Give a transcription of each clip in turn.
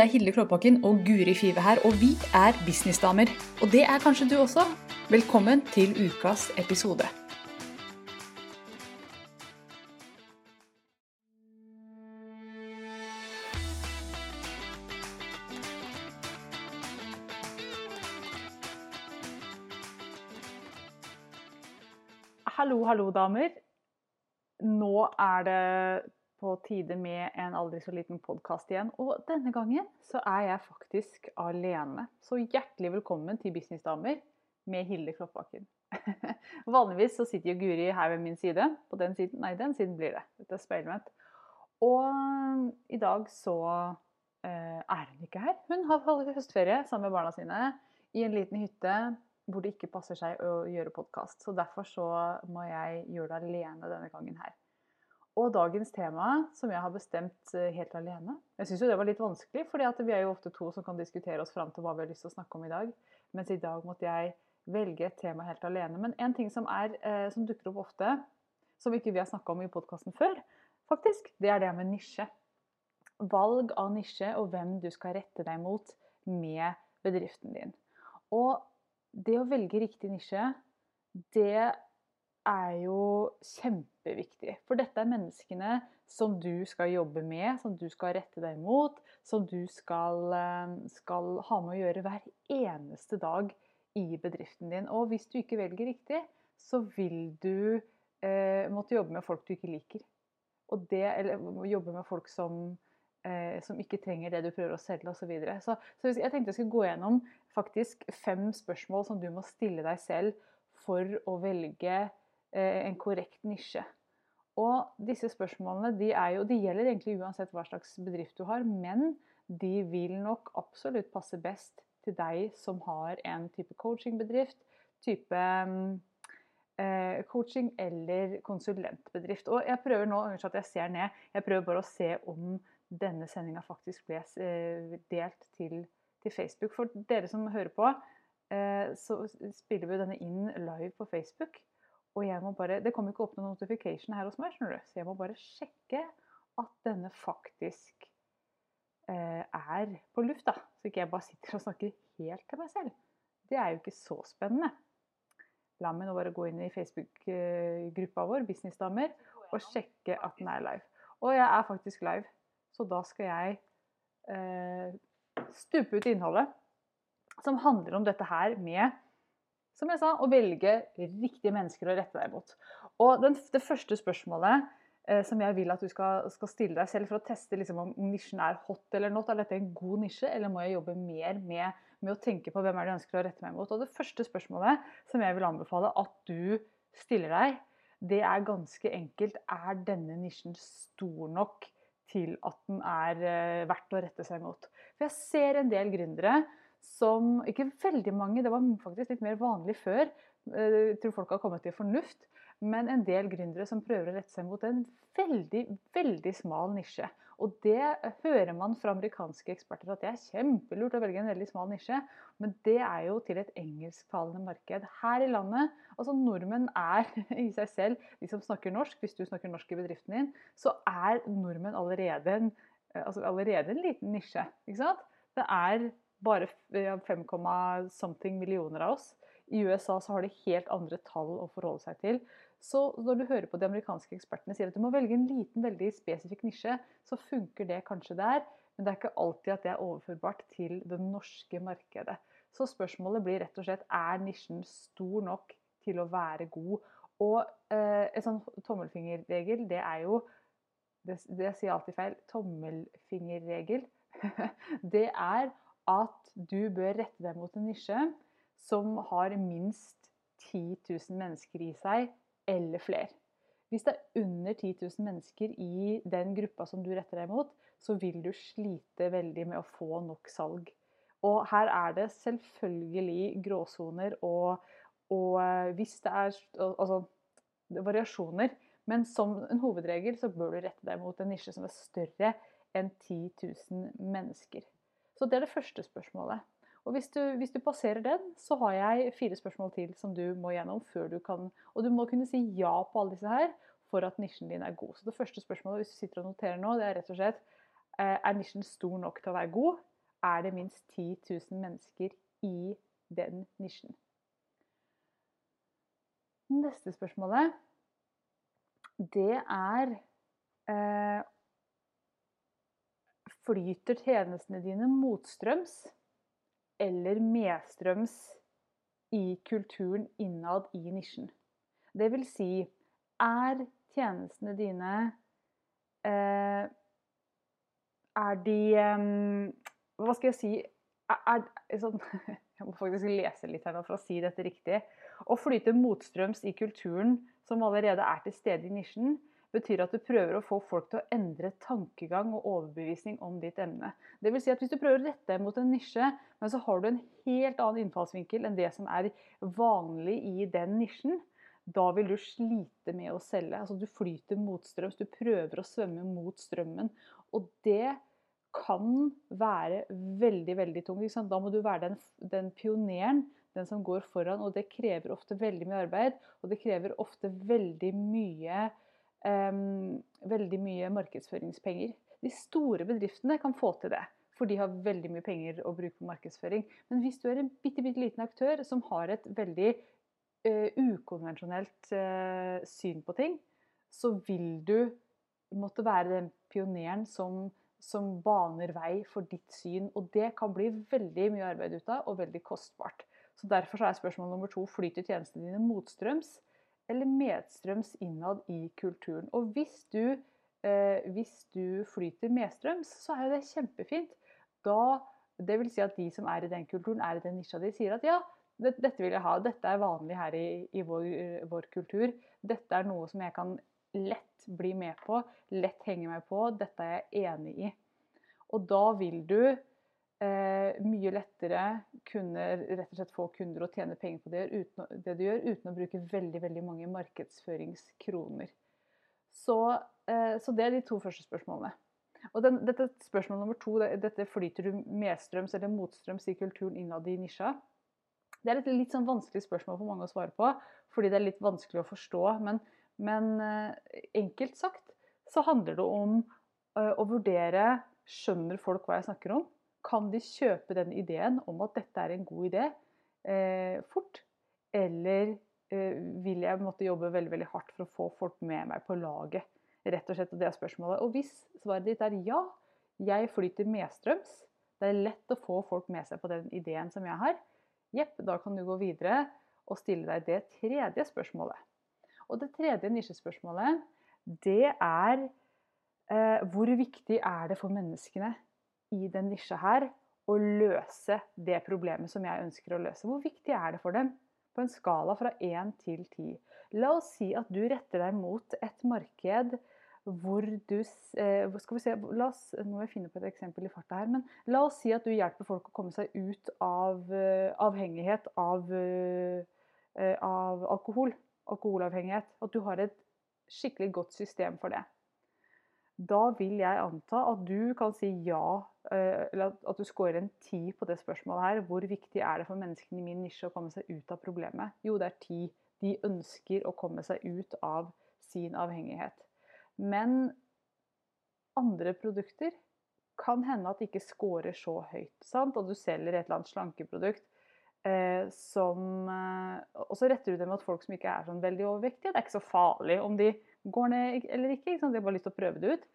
Det er Hilde Klåbakken og Guri Five her, og vi er businessdamer. Og det er kanskje du også. Velkommen til ukas episode. Hallo, hallo, damer. Nå er det på tide med en aldri så liten podkast igjen. Og denne gangen så er jeg faktisk alene. Så hjertelig velkommen til Businessdamer med Hilde Kloppbakken. Vanligvis så sitter jo Guri her ved min side. På den siden Nei, den siden blir det. Dette er speilvendt. Og i dag så eh, er hun ikke her. Hun har høstferie sammen med barna sine i en liten hytte hvor det ikke passer seg å gjøre podkast. Så derfor så må jeg gjøre det alene denne gangen her. Og dagens tema, som jeg har bestemt eh, helt alene Jeg syns jo det var litt vanskelig, for vi er jo ofte to som kan diskutere oss fram til hva vi har lyst til å snakke om i dag. Mens i dag måtte jeg velge et tema helt alene. Men en ting som, er, eh, som dukker opp ofte, som ikke vi har snakka om i podkasten før, faktisk, det er det med nisje. Valg av nisje og hvem du skal rette deg mot med bedriften din. Og det å velge riktig nisje, det er jo kjempeviktig. For dette er menneskene som du skal jobbe med, som du skal rette deg mot, som du skal, eh, skal ha med å gjøre hver eneste dag i bedriften din. Og hvis du ikke velger riktig, så vil du eh, måtte jobbe med folk du ikke liker. Det, eller jobbe med folk som, eh, som ikke trenger det du prøver å selge osv. Så, videre. så Så jeg tenkte jeg skulle gå gjennom faktisk fem spørsmål som du må stille deg selv for å velge en korrekt nisje. Og disse spørsmålene de, jo, de, gjelder egentlig uansett hva slags bedrift du har, men de vil nok absolutt passe best til deg som har en type coachingbedrift, type eh, coaching eller konsulentbedrift. Og jeg prøver nå, unnskyld at jeg ser ned, jeg prøver bare å se om denne sendinga faktisk ble eh, delt til til Facebook. For dere som hører på, eh, så spiller vi denne inn live på Facebook. Og jeg må bare, det kommer ikke opp noen notification her hos meg, skjønner du. så jeg må bare sjekke at denne faktisk eh, er på lufta. Så ikke jeg bare sitter og snakker helt til meg selv. Det er jo ikke så spennende. La meg nå bare gå inn i Facebook-gruppa vår, Businessdamer, og sjekke at den er live. Og jeg er faktisk live, så da skal jeg eh, stupe ut innholdet som handler om dette her med som jeg sa, å velge riktige mennesker å rette deg mot. Og den, Det første spørsmålet eh, som jeg vil at du skal, skal, stille deg selv for å teste liksom, om nisjen er hot eller not, er dette en god nisje, eller må jeg jobbe mer med, med, å tenke på hvem er det jeg ønsker å rette meg mot. Og Det første spørsmålet som jeg vil anbefale at du stiller deg, det er ganske enkelt. Er denne nisjen stor nok til at den er eh, verdt å rette seg mot? For jeg ser en del gründere som Ikke veldig mange, det var faktisk litt mer vanlig før. Eh, jeg tror folk har kommet til fornuft. Men en del gründere som prøver å rette seg mot en veldig, veldig smal nisje. Og det hører man fra amerikanske eksperter at det er kjempelurt å velge en veldig smal nisje. Men det er jo til et engelsktalende marked. Her i landet, altså nordmenn er i seg selv de som snakker norsk. Hvis du snakker norsk i bedriften din, så er nordmenn allerede en Eh, altså allerede en liten nisje. ikke sant? Det er bare 5, something millioner av oss. I USA så har de helt andre tall å forholde seg til. Så når du hører på de amerikanske ekspertene sier at du må velge en liten, veldig spesifikk nisje, så funker det kanskje der, men det er ikke alltid at det er overførbart til det norske markedet. Så spørsmålet blir rett og slett er nisjen stor nok til å være god. Og eh, en sånn tommelfingerregel, det er jo det, det sier alltid feil, tommelfingerregel, det er at du bør rette deg mot en nisje som har minst 10 000 mennesker i seg, eller flere. Hvis det er under 10 000 mennesker i den gruppa som du retter deg mot, så vil du slite veldig med å få nok salg. Og her er det selvfølgelig gråsoner og, og eh, hvis det er altså, variasjoner. Men som en hovedregel så bør du rette deg mot en nisje som er større enn 10 000 mennesker. Så det er det første spørsmålet. Og hvis du, hvis du, passerer den, så har jeg fire spørsmål til som du må gjennom før du kan Og du må kunne si ja på alle disse her for at nisjen din er god. Så det første spørsmålet hvis du sitter og noterer nå, det er rett og slett Eh, er nisjen stor nok til å være god? Er det minst 10 000 mennesker i den nisjen? Neste spørsmålet, det er eh, Flyter tjenestene dine motstrøms eller medstrøms i kulturen innad i nisjen? Det vil si, er tjenestene dine eh, Er de eh, Hva skal jeg si er, sånn, Jeg må faktisk lese litt her nå for å si dette riktig. Å flyte motstrøms i kulturen som allerede er til stede i nisjen, betyr at du prøver å få folk til å endre tankegang og overbevisning om ditt emne. Det vil si at Hvis du prøver å rette deg mot en nisje, men så har du en helt annen innfallsvinkel enn det som er vanlig i den nisjen, da vil du slite med å selge. Altså Du flyter motstrøms, du prøver å svømme mot strømmen. Og det kan være veldig veldig tung. Da må du være den, den, pioneren, den som går foran. Og det krever ofte veldig mye arbeid, og det krever ofte veldig mye, veldig mye markedsføringspenger. De store bedriftene kan få til det, for de har veldig mye penger å bruke på markedsføring. Men hvis du er en bitte, bitte liten aktør som har et veldig uh, ukonvensjonelt uh, syn på ting, så vil du måtte være den pioneren som som baner vei for ditt syn. Og det kan bli veldig mye arbeid ut av, og veldig kostbart. Så Derfor er spørsmål nummer to flyter tjenestene dine motstrøms eller medstrøms innad i kulturen. Og hvis du, eh, hvis du flyter medstrøms, så er jo det kjempefint. Da, det vil si at de som er i den kulturen, er i den nisja de sier at ja, dette vil jeg ha. Dette er vanlig her i, i vår, vår, kultur. Dette er noe som jeg kan lett bli med på, lett henge meg på. Dette er jeg enig i. Og da vil du eh, mye lettere kunne rett og slett få kunder og tjene penger på det, uten, det du gjør, uten å bruke veldig, veldig mange markedsføringskroner. Så, eh, så det er de to første spørsmålene. Og den, dette Spørsmål nummer to, dette flyter du medstrøms eller motstrøms i kulturen innad i nisja. Det er et litt sånn vanskelig spørsmål for mange å svare på, fordi det er litt vanskelig å forstå. Men men eh, enkelt sagt så handler det om eh, å vurdere Skjønner folk hva jeg snakker om? Kan de kjøpe den ideen om at dette er en god idé eh, fort? Eller eh, vil jeg måtte jobbe veldig, veldig hardt for å få folk med meg på laget? Rett og slett, og det er spørsmålet. Og hvis svaret ditt er ja, jeg flyter medstrøms, det er lett å få folk med seg på den ideen som jeg har, jepp, da kan du gå videre og stille deg det tredje spørsmålet. Og det tredje nisjespørsmålet, det er eh, hvor viktig er det for menneskene i den nisja her og løse det problemet som jeg ønsker å løse? Hvor viktig er det for dem? På en skala fra 1 til 10. La oss si at du retter deg mot et marked hvor du eh, skal vi se, la oss, Nå må jeg finne på et eksempel i farta her. men La oss si at du hjelper folk å komme seg ut av uh, avhengighet av, uh, av alkohol alkoholavhengighet. At du har et skikkelig godt system for det. Da vil jeg anta at du kan si ja, eh, eller at du scorer en ti på det spørsmålet her. Hvor viktig er det for menneskene i min nisje å komme seg ut av problemet? Jo, det er ti. De ønsker å komme seg ut av sin avhengighet. Men andre produkter kan hende at de ikke scorer så høyt. Sant? Og du selger et eller annet slankeprodukt Eh, som eh, Og så retter du det mot folk som ikke er sånn veldig overvektige. Det er ikke så farlig om de går ned eller ikke. ikke de har bare lyst til å prøve det ut.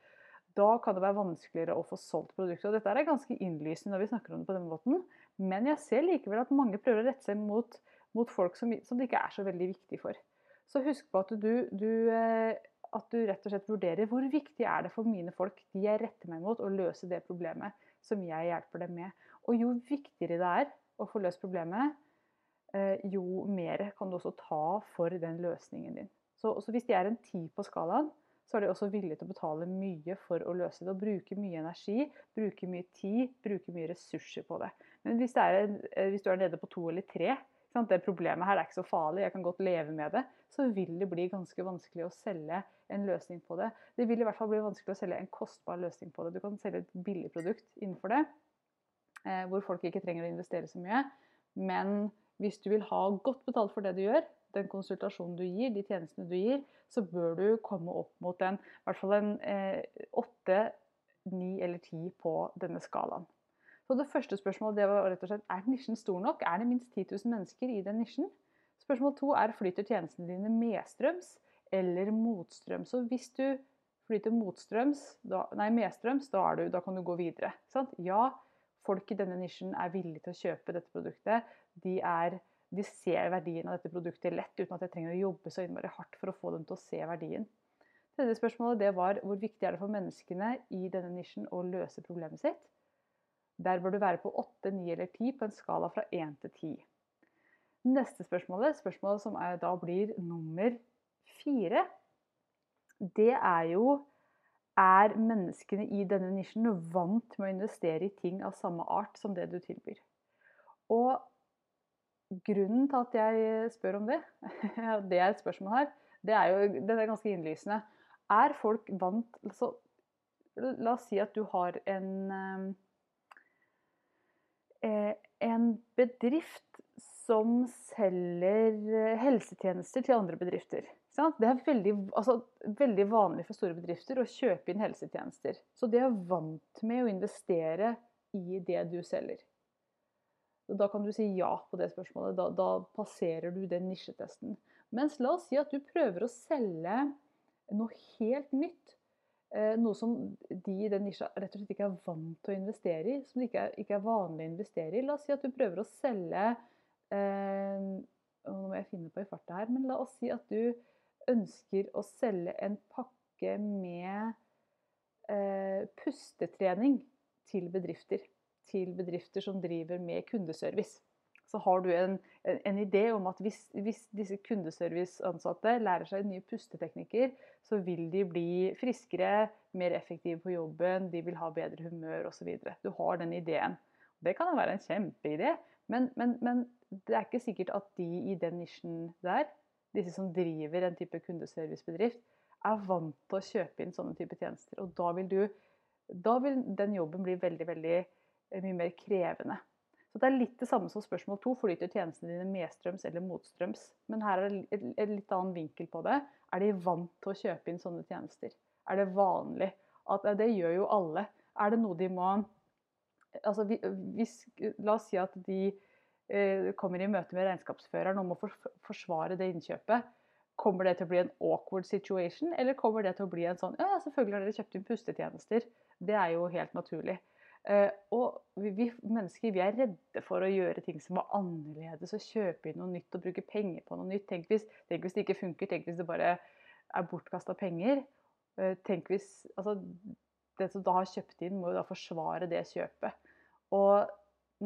Da kan det være vanskeligere å få solgt produktet. Og dette er ganske innlysende når vi snakker om det på denne måten. Men jeg ser likevel at mange prøver å rette seg mot, mot folk som, som, det ikke er så veldig viktig for. Så husk på at du, du, eh, at du rett og slett vurderer hvor viktig er det for mine folk, de jeg retter meg mot, å løse det problemet som jeg hjelper dem med. Og jo viktigere det er å få løst problemet, eh, jo mer kan du også ta for den løsningen din. Så, hvis de er en ti på skalaen, så er de også villige til å betale mye for å løse det. Og bruke mye energi, bruke mye tid, bruke mye ressurser på det. Men hvis, det en, eh, hvis du er nede på to eller tre, sant, det problemet her er ikke så farlig, jeg kan godt leve med det, så vil det bli ganske vanskelig å selge en løsning på det. Det vil i hvert fall bli vanskelig å selge en kostbar løsning på det. Du kan selge et billig produkt innenfor det, Eh, hvor folk ikke trenger å investere så mye. Men hvis du vil ha godt betalt for det du gjør, den konsultasjonen du gir, de tjenestene du gir, så bør du komme opp mot en, i hvert fall en eh, åtte ni eller ti på denne skalaen. Så det første spørsmålet det var rett og slett er nisjen stor nok. Er det minst 10 000 mennesker i den nisjen? Spørsmål to er flyter tjenestene dine medstrøms eller motstrøms. Så hvis du flyter motstrøms, da, nei, medstrøms, da, du, da, kan du gå videre. Sant? Ja, folk i denne nisjen er villige til å kjøpe dette produktet. De, er, de, ser verdien av dette produktet lett, uten at jeg trenger å jobbe så innmari hardt for å få dem til å se verdien. Tredje spørsmålet det var hvor viktig er det for menneskene i denne nisjen å løse problemet sitt. Der bør du være på 8, 9 eller 10 på en skala fra 1 til 10. Neste spørsmål, spørsmålet som da blir nummer fire, det er jo er menneskene i denne nisjen vant med å investere i ting av samme art som det du tilbyr? Og grunnen til at jeg spør om det, det er et spørsmål her, det er jo det er ganske innlysende. Er folk vant altså, La oss si at du har en eh, en bedrift som selger eh, helsetjenester til andre bedrifter. Det er veldig, altså, veldig, vanlig for store bedrifter å kjøpe inn helsetjenester. Så de er vant med å investere i det du selger. Da kan du si ja på det spørsmålet. Da, da passerer du den nisjetesten. Mens la oss si at du prøver å selge noe helt nytt. Eh, noe som de i den nisja rett og slett ikke er vant til å investere i. Som det ikke er, ikke er vanlig å investere i. La oss si at du prøver å selge eh, Nå må jeg finne på i farta her, men la oss si at du ønsker å selge en pakke med eh, pustetrening til bedrifter. Til bedrifter som driver med kundeservice. Så har du en, en idé om at hvis, hvis disse kundeserviceansatte lærer seg nye pusteteknikker, så vil de bli friskere, mer effektive på jobben, de vil ha bedre humør osv. Du har den ideen. Det kan jo være en kjempeidé, men, men, men det er ikke sikkert at de i den nisjen der disse som driver en type kundeservicebedrift, er vant til å kjøpe inn sånne type tjenester. Og da vil, du, da vil den jobben bli veldig, veldig mye mer krevende. Så Det er litt det samme som spørsmål to. Flyter tjenestene dine medstrøms eller motstrøms? Men her er det en litt annen vinkel på det. Er de vant til å kjøpe inn sånne tjenester? Er det vanlig? At, det gjør jo alle. Er det noe de må altså, hvis, La oss si at de Eh, kommer i møte med regnskapsføreren om å forsvare det innkjøpet. Kommer det til å bli en awkward situation, eller kommer det til å bli en sånn Ja, selvfølgelig har dere kjøpt inn pustetjenester. Det er jo helt naturlig. Eh, og vi, mennesker vi er redde for å gjøre ting som er annerledes, og kjøpe inn noe nytt og bruke penger på noe nytt. Tenk hvis, tenk hvis det ikke funker, tenk hvis det bare er bortkasta penger. Eh, tenk hvis Altså, den som da har kjøpt inn, må jo da forsvare det kjøpet. Og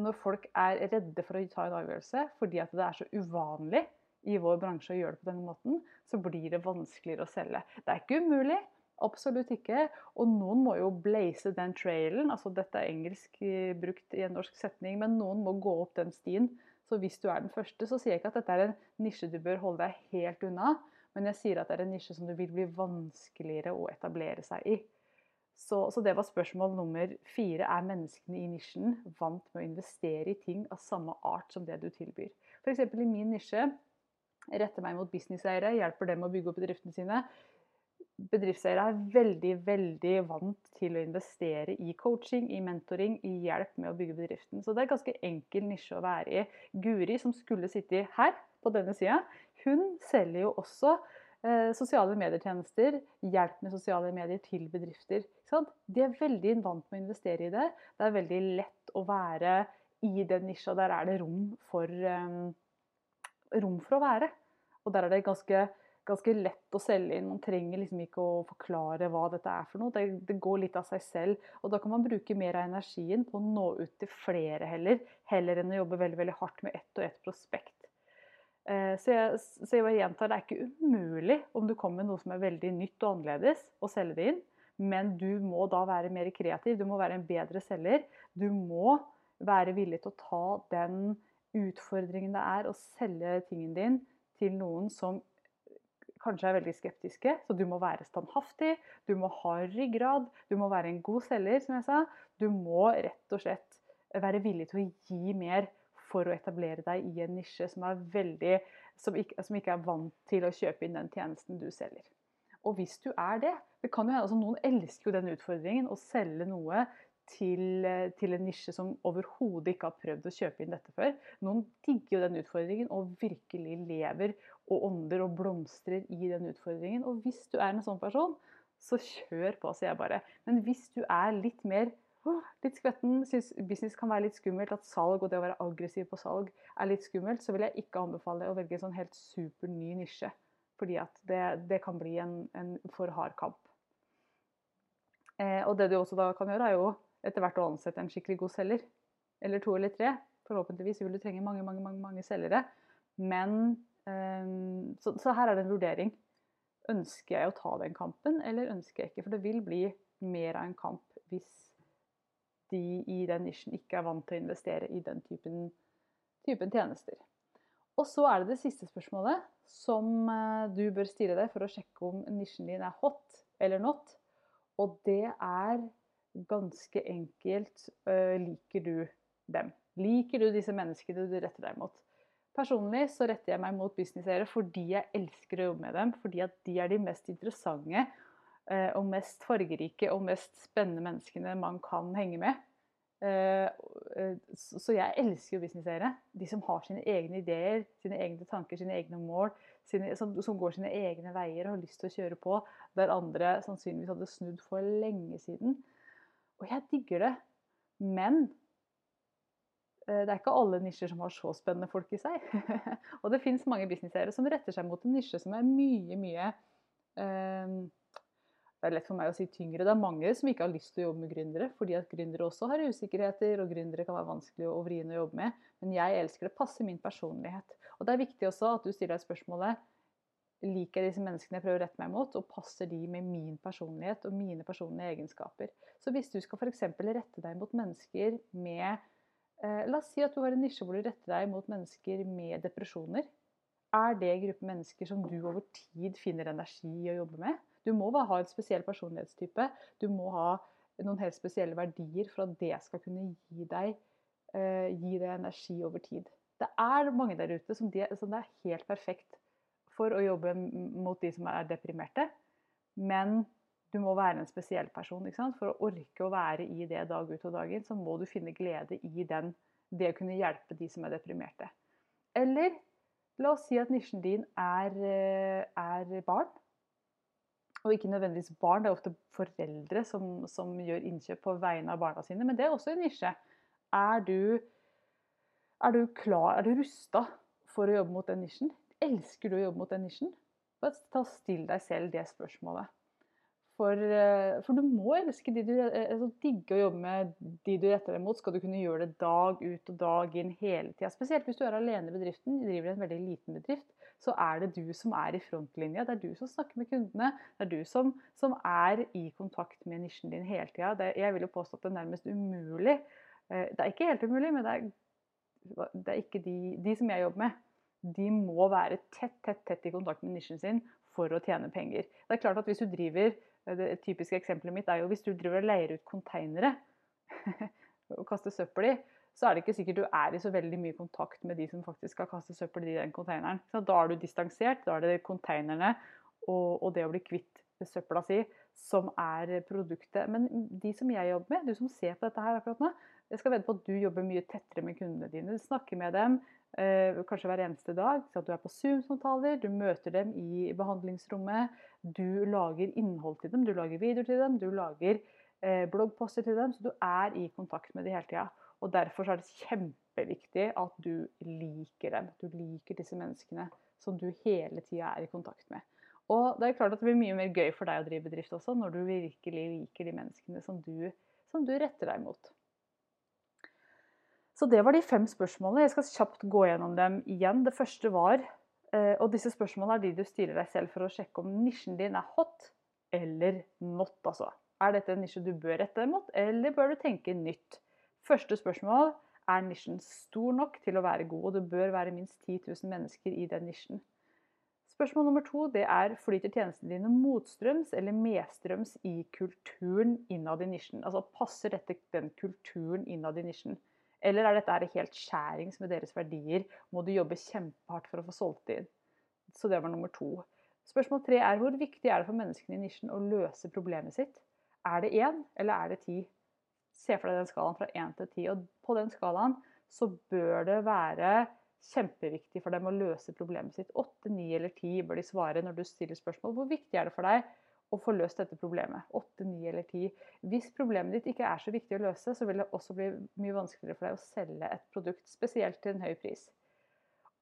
når folk er redde for å ta en avgjørelse fordi at det er så uvanlig i vår bransje å gjøre det på denne måten, så blir det vanskeligere å selge. Det er ikke umulig, absolutt ikke. Og noen må jo blaze den trailen. altså Dette er engelsk eh, brukt i en norsk setning, men noen må gå opp den stien. Så hvis du er den første, så sier jeg ikke at dette er en nisje du bør holde deg helt unna, men jeg sier at det er en nisje som det vil bli vanskeligere å etablere seg i. Så, så, det var spørsmål nummer fire. Er menneskene i nisjen vant med å investere i ting av samme art som det du tilbyr? F.eks. i min nisje retter meg mot businesseiere, hjelper dem å bygge opp bedriftene sine. Bedriftseiere er veldig veldig vant til å investere i coaching, i mentoring, i hjelp med å bygge bedriften. Så det er en ganske enkel nisje å være i. Guri, som skulle sitte her på denne sida, hun selger jo også Eh, sosiale medietjenester, hjelp med sosiale medier til bedrifter. De er veldig vant med å investere i det. Det er veldig lett å være i den nisja. Der er det rom for, um, rom for å være. Og der er det ganske, ganske, lett å selge inn. Man trenger liksom ikke å forklare hva dette er for noe. Det, det, går litt av seg selv. Og da kan man bruke mer av energien på å nå ut til flere heller, heller enn å jobbe veldig, veldig hardt med ett og ett prospekt. Eh, så jeg, så jeg gjentar, det er ikke umulig om du kommer med noe som er veldig nytt og annerledes, å selge det inn. Men du må da være mer kreativ, du må være en bedre selger. Du må være villig til å ta den utfordringen det er å selge tingen din til noen som kanskje er veldig skeptiske. Så du må være standhaftig, du må ha ryggrad, du må være en god selger, som jeg sa. Du må rett og slett være villig til å gi mer for å etablere deg i en nisje som, veldig, som, ikke, som ikke, er vant til å kjøpe inn den tjenesten du selger. Og hvis du er det, det kan jo hende, altså Noen elsker jo den utfordringen, å selge noe til, til en nisje som overhodet ikke har prøvd å kjøpe inn dette før. Noen digger jo den utfordringen og virkelig lever og ånder og blomstrer i den utfordringen. Og hvis du er en sånn person, så kjør på, sier jeg bare. Men hvis du er litt mer litt skvetten, syns business kan være litt skummelt, at salg og det å være aggressiv på salg er litt skummelt, så vil jeg ikke anbefale å velge en sånn helt super ny nisje. Fordi at det, det kan bli en, en, for hard kamp. Eh, og det du også da kan gjøre, er jo etter hvert å ansette en skikkelig god selger. Eller to eller tre. Forhåpentligvis vil du trenge mange, mange, mange, mange selgere. Men så, så, her er det en vurdering. Ønsker jeg å ta den kampen, eller ønsker jeg ikke? For det vil bli mer av en kamp hvis de i den nisjen ikke er vant til å investere i den typen, typen tjenester. Og så er det det siste spørsmålet som eh, du bør stille deg for å sjekke om nisjen din er hot eller not. Og det er ganske enkelt uh, liker du dem? Liker du disse menneskene du retter deg mot? Personlig så retter jeg meg mot businesseiere fordi jeg elsker å jobbe med dem. Fordi at de er de mest interessante uh, og mest fargerike og mest spennende menneskene man kan henge med. Uh, så jeg elsker jo businesseiere. De som har sine egne ideer, sine egne tanker, sine egne mål. Sine, som, går sine egne veier og har lyst til å kjøre på der andre sannsynligvis hadde snudd for lenge siden. Og jeg digger det. Men eh, det er ikke alle nisjer som har så spennende folk i seg. og det fins mange businesseiere som retter seg mot en nisje som er mye, mye um, Det er lett for meg å si tyngre. Det er mange som ikke har lyst til å jobbe med gründere, fordi at gründere også har usikkerheter, og gründere kan være vanskelig og vriene å jobbe med. Men jeg elsker det. Passer min personlighet. Og det er viktig også at du stiller deg spørsmålet liker jeg disse menneskene jeg prøver å rette meg mot, og passer de med min personlighet og mine personlige egenskaper. Så hvis du skal f.eks. rette deg mot mennesker med eh, La oss si at du har en nisje hvor du retter deg mot mennesker med depresjoner. Er det en gruppe mennesker som du over tid finner energi å jobbe med? Du må ha en spesiell personlighetstype. Du må ha noen helt spesielle verdier for at det skal kunne gi deg, eh, gi deg energi over tid. Det er mange der ute som, de, som det er helt perfekt for å jobbe mot de som er deprimerte. Men du må være en spesiell person. For å orke å være i det dag ut og dag inn, så må du finne glede i den, det å kunne hjelpe de som er deprimerte. Eller la oss si at nisjen din er, eh, er barn. Og ikke nødvendigvis barn, det er ofte foreldre som, som, gjør innkjøp på vegne av barna sine. Men det er også en nisje. Er du, er du klar, er du rusta for å jobbe mot den nisjen? Elsker du å jobbe mot den nisjen? Bare Still deg selv det spørsmålet. For, eh, for, du må elske de du eh, altså, digge å jobbe med de du retter deg mot. Skal du kunne gjøre det dag ut og dag inn hele tida. Spesielt hvis du er alene i bedriften, driver en veldig liten bedrift, så er det du som er i frontlinja. Det er du som snakker med kundene. Det er du som, som er i kontakt med nisjen din hele tida. Jeg vil jo påstå at det er nærmest umulig. Eh, det er ikke helt umulig, men det er, det er ikke de, de som jeg jobber med de må være tett, tett, tett i kontakt med nisjen sin for å tjene penger. Det er klart at hvis du driver, det typiske eksempelet mitt er jo hvis du driver og leier ut konteinere og kaster søppel i, så er det ikke sikkert du er i så veldig mye kontakt med de som faktisk skal kaste søppel i den konteineren. Så da er du distansert. Da er det konteinerne og, og det å bli kvitt søpla si som er produktet. Men de som jeg jobber med, du som ser på dette her akkurat nå, jeg skal vedde på at du jobber mye tettere med kundene dine. Du snakker med dem, Eh, kanskje hver eneste dag. Så du er på Zoom-samtaler, du møter dem i behandlingsrommet. Du lager innhold til dem, du lager videoer til dem, du lager eh, bloggposter til dem. Så du er i kontakt med dem hele tida. Og derfor er det kjempeviktig at du liker dem. Du liker disse menneskene som du hele tida er i kontakt med. Og det er klart at det blir mye mer gøy for deg å drive bedrift også, når du virkelig liker de menneskene som du, som du retter deg mot. Så det var de fem spørsmålene. Jeg skal kjapt gå gjennom dem igjen. Det første var eh, Og disse spørsmålene er de du stiller deg selv for å sjekke om nisjen din er hot eller not, altså. Er dette en nisje du bør rette deg mot, eller bør du tenke nytt? Første spørsmål er nisjen stor nok til å være god, og det bør være minst 10 000 mennesker i den nisjen. Spørsmål nummer to det er flyter tjenestene dine motstrøms eller medstrøms i kulturen innad i nisjen? Altså passer dette den kulturen innad i nisjen? Eller er dette helt skjærings med deres verdier? Må du jobbe kjempehardt for å få solgt inn? Så det var nummer to. Spørsmål tre er hvor viktig er det for menneskene i nisjen å løse problemet sitt? Er det én, eller er det ti? Se for deg den skalaen fra én til ti. Og på den skalaen så bør det være kjempeviktig for dem å løse problemet sitt. Åtte, ni eller ti bør de svare når du stiller spørsmål. Hvor viktig er det for deg å få løst dette problemet? Åtte, ni eller ti. Hvis problemet ditt ikke er så viktig å løse, så vil det også bli mye vanskeligere for deg å selge et produkt, spesielt til en høy pris.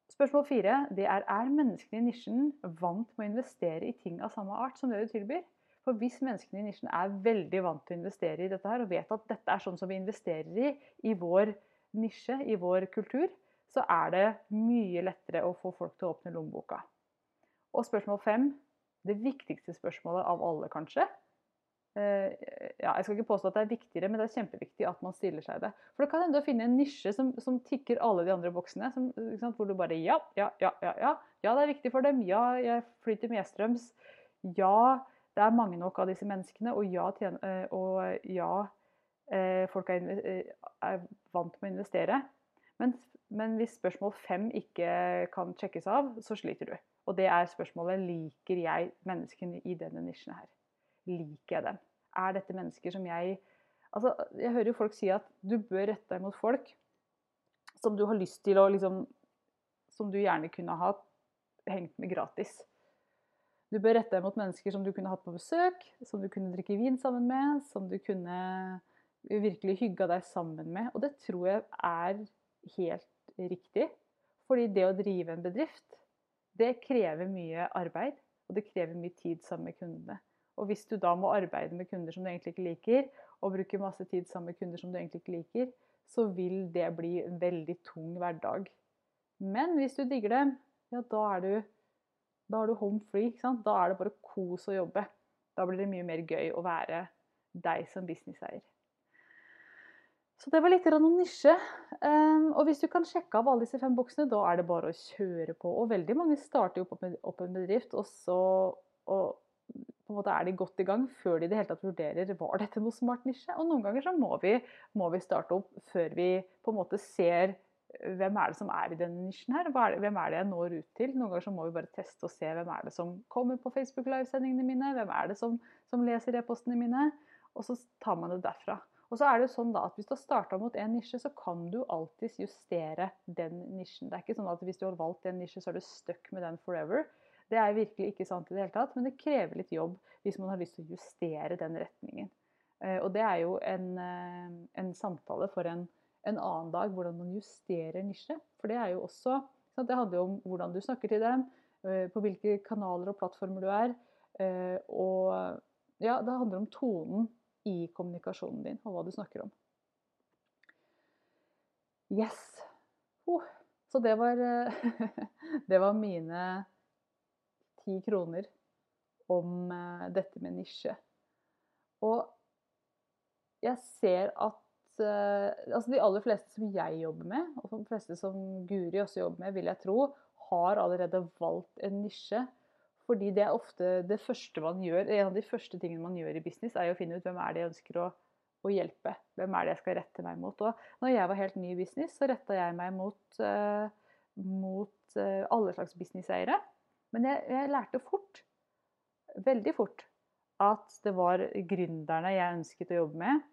Spørsmål fire det er er menneskene i nisjen vant med å investere i ting av samme art som det du tilbyr. For hvis menneskene i nisjen er veldig vant til å investere i dette her, og vet at dette er sånn som vi investerer i i vår nisje, i vår kultur, så er det mye lettere å få folk til å åpne lommeboka. Og spørsmål fem, det viktigste spørsmålet av alle, kanskje. Eh, ja, jeg skal ikke påstå at det er viktigere, men det er kjempeviktig at man stiller seg det. For det kan hende å finne en nisje som, som, tikker alle de andre boksene. Som, hvor du bare ja, ja, ja, ja, ja. Ja, det er viktig for dem. Ja, jeg flyter medstrøms. Ja, det er mange nok av disse menneskene. Og ja, tjene, eh, og ja eh, folk er, er, vant med å investere. Men men hvis spørsmål fem ikke kan sjekkes av, så sliter du. Og det er spørsmålet liker jeg menneskene i denne nisjen her. Liker jeg dem? Er dette mennesker som jeg Altså, jeg hører jo folk si at du bør rette deg mot folk som du har lyst til å liksom Som du gjerne kunne ha hengt med gratis. Du bør rette deg mot mennesker som du kunne hatt på besøk, som du kunne drikke vin sammen med, som du kunne virkelig hygga deg sammen med. Og det tror jeg er helt riktig. Fordi det å drive en bedrift, det krever mye arbeid. Og det krever mye tid sammen med kundene. Og hvis du da må arbeide med kunder som du egentlig ikke liker, og bruke masse tid sammen med kunder som du egentlig ikke liker, så vil det bli en veldig tung hverdag. Men hvis du digger dem, ja, da er du, da er du home free. Da er det bare kos å jobbe. Da blir det mye mer gøy å være deg som businesseier. Så det var litt om nisje. Ehm, og hvis du kan sjekke av alle disse fem boksene, da er det bare å kjøre på. Og veldig mange starter jo opp en bedrift, og så og på en måte er de godt i gang før de i det hele tatt vurderer var dette noe smart nisje. Og noen ganger så må vi, må vi starte opp før vi på en måte ser eh, hvem er det som er i denne nisjen her? Hvem er det jeg når ut til? Noen ganger så må vi bare teste og se hvem er det som kommer på Facebook Live-sendingene mine. Hvem er det som, som leser e-postene mine? Og så tar man det derfra. Og så er det sånn da at Hvis du har starta mot en nisje, så kan du alltids justere den nisjen. Det er ikke sånn at hvis du har valgt en nisje, så er du stuck med den forever. Det er virkelig ikke sant i det hele tatt, men det krever litt jobb hvis man har lyst til å justere den retningen. Eh, og det er jo en, eh, en samtale for en, en, annen dag, hvordan man justerer nisje. For det er jo også Det handler jo om hvordan du snakker til dem, eh, på hvilke kanaler og plattformer du er. Og ja, det handler om tonen i kommunikasjonen din og hva du snakker om. Yes. Oh, så det var, det var mine ti kroner om eh, dette med nisje. Og jeg ser at eh, altså de aller fleste som jeg jobber med, og de fleste som Guri også jobber med, vil jeg tro, har allerede valgt en nisje fordi det er ofte det første man gjør, en av de første tingene man gjør i business, er å finne ut hvem er det jeg ønsker å, å hjelpe. Hvem er det jeg skal rette meg mot. Og når jeg var helt ny i business, så retta jeg meg mot, uh, mot uh, alle slags businesseiere. Men jeg, jeg, lærte fort, veldig fort, at det var gründerne jeg ønsket å jobbe med.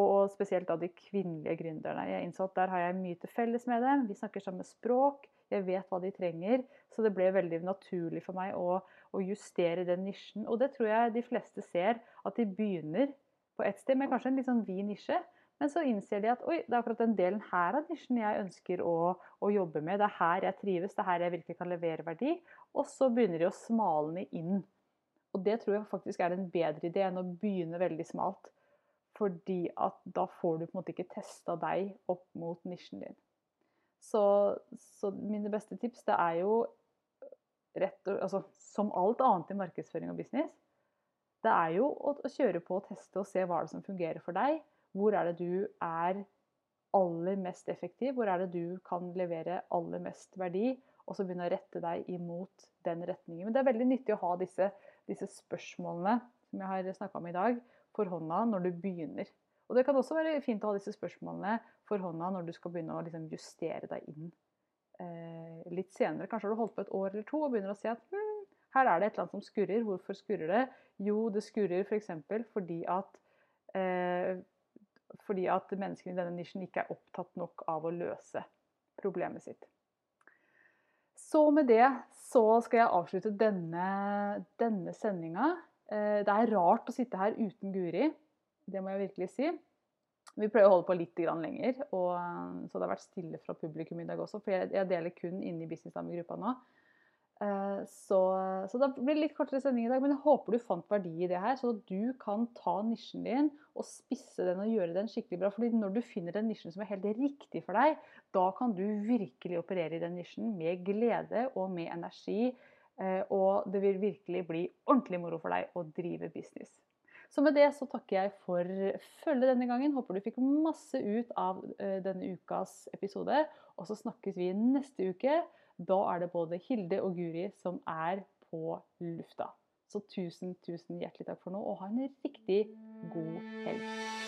Og spesielt da de kvinnelige gründerne. Jeg innså at der har jeg mye til felles med dem. Vi snakker samme språk. Jeg vet hva de trenger. Så det ble veldig naturlig for meg å, å justere den nisjen. Og det tror jeg de fleste ser, at de begynner på ett sted med kanskje en litt sånn vid nisje. Men så innser de at oi, det er akkurat den delen her av nisjen jeg ønsker å, å, jobbe med. Det er her jeg trives, det er her jeg virkelig kan levere verdi. Og så begynner de å smalne inn. Og det tror jeg faktisk er en bedre idé enn å begynne veldig smalt. Fordi at da får du på en måte ikke testa deg opp mot nisjen din. Så, så mine beste tips det er jo rett og altså, Som alt annet i markedsføring og business, det er jo å, å kjøre på og teste og se hva det som fungerer for deg. Hvor er det du er aller mest effektiv? Hvor er det du kan levere aller mest verdi? Og så begynne å rette deg imot den retningen. Men det er veldig nyttig å ha disse, disse spørsmålene som jeg har snakka om i dag, for hånda når du begynner. Og det kan også være fint å ha disse spørsmålene for hånda når du skal begynne å liksom justere deg inn eh, litt senere. Kanskje har du holdt på et år eller to og begynner å se at hm, Her er det et eller annet som skurrer. Hvorfor skurrer det? Jo, det skurrer f.eks. For fordi at eh, fordi at menneskene i denne nisjen ikke er opptatt nok av å løse problemet sitt. Så med det så skal jeg avslutte denne, denne sendinga. Eh, det er rart å sitte her uten Guri. Det må jeg virkelig si. Vi prøver å holde på litt lenger, og, så det har vært stille fra publikum i dag også. For jeg, jeg deler kun inne i businessdamegruppa nå. Eh, så, så det blir litt kortere sending i dag, men jeg håper du fant verdi i det her. Så at du kan ta nisjen din og spisse den og gjøre den skikkelig bra. fordi når du finner den nisjen som er helt riktig for deg, da kan du virkelig operere i den nisjen med glede og med energi. Eh, og det vil virkelig bli ordentlig moro for deg å drive business. Så med det så takker jeg for følget denne gangen. Håper du fikk masse ut av eh, denne ukas episode. Og så snakkes vi neste uke. Da er det både Hilde og Guri som er på lufta. Så tusen, tusen hjertelig takk for nå, og ha en riktig god helg.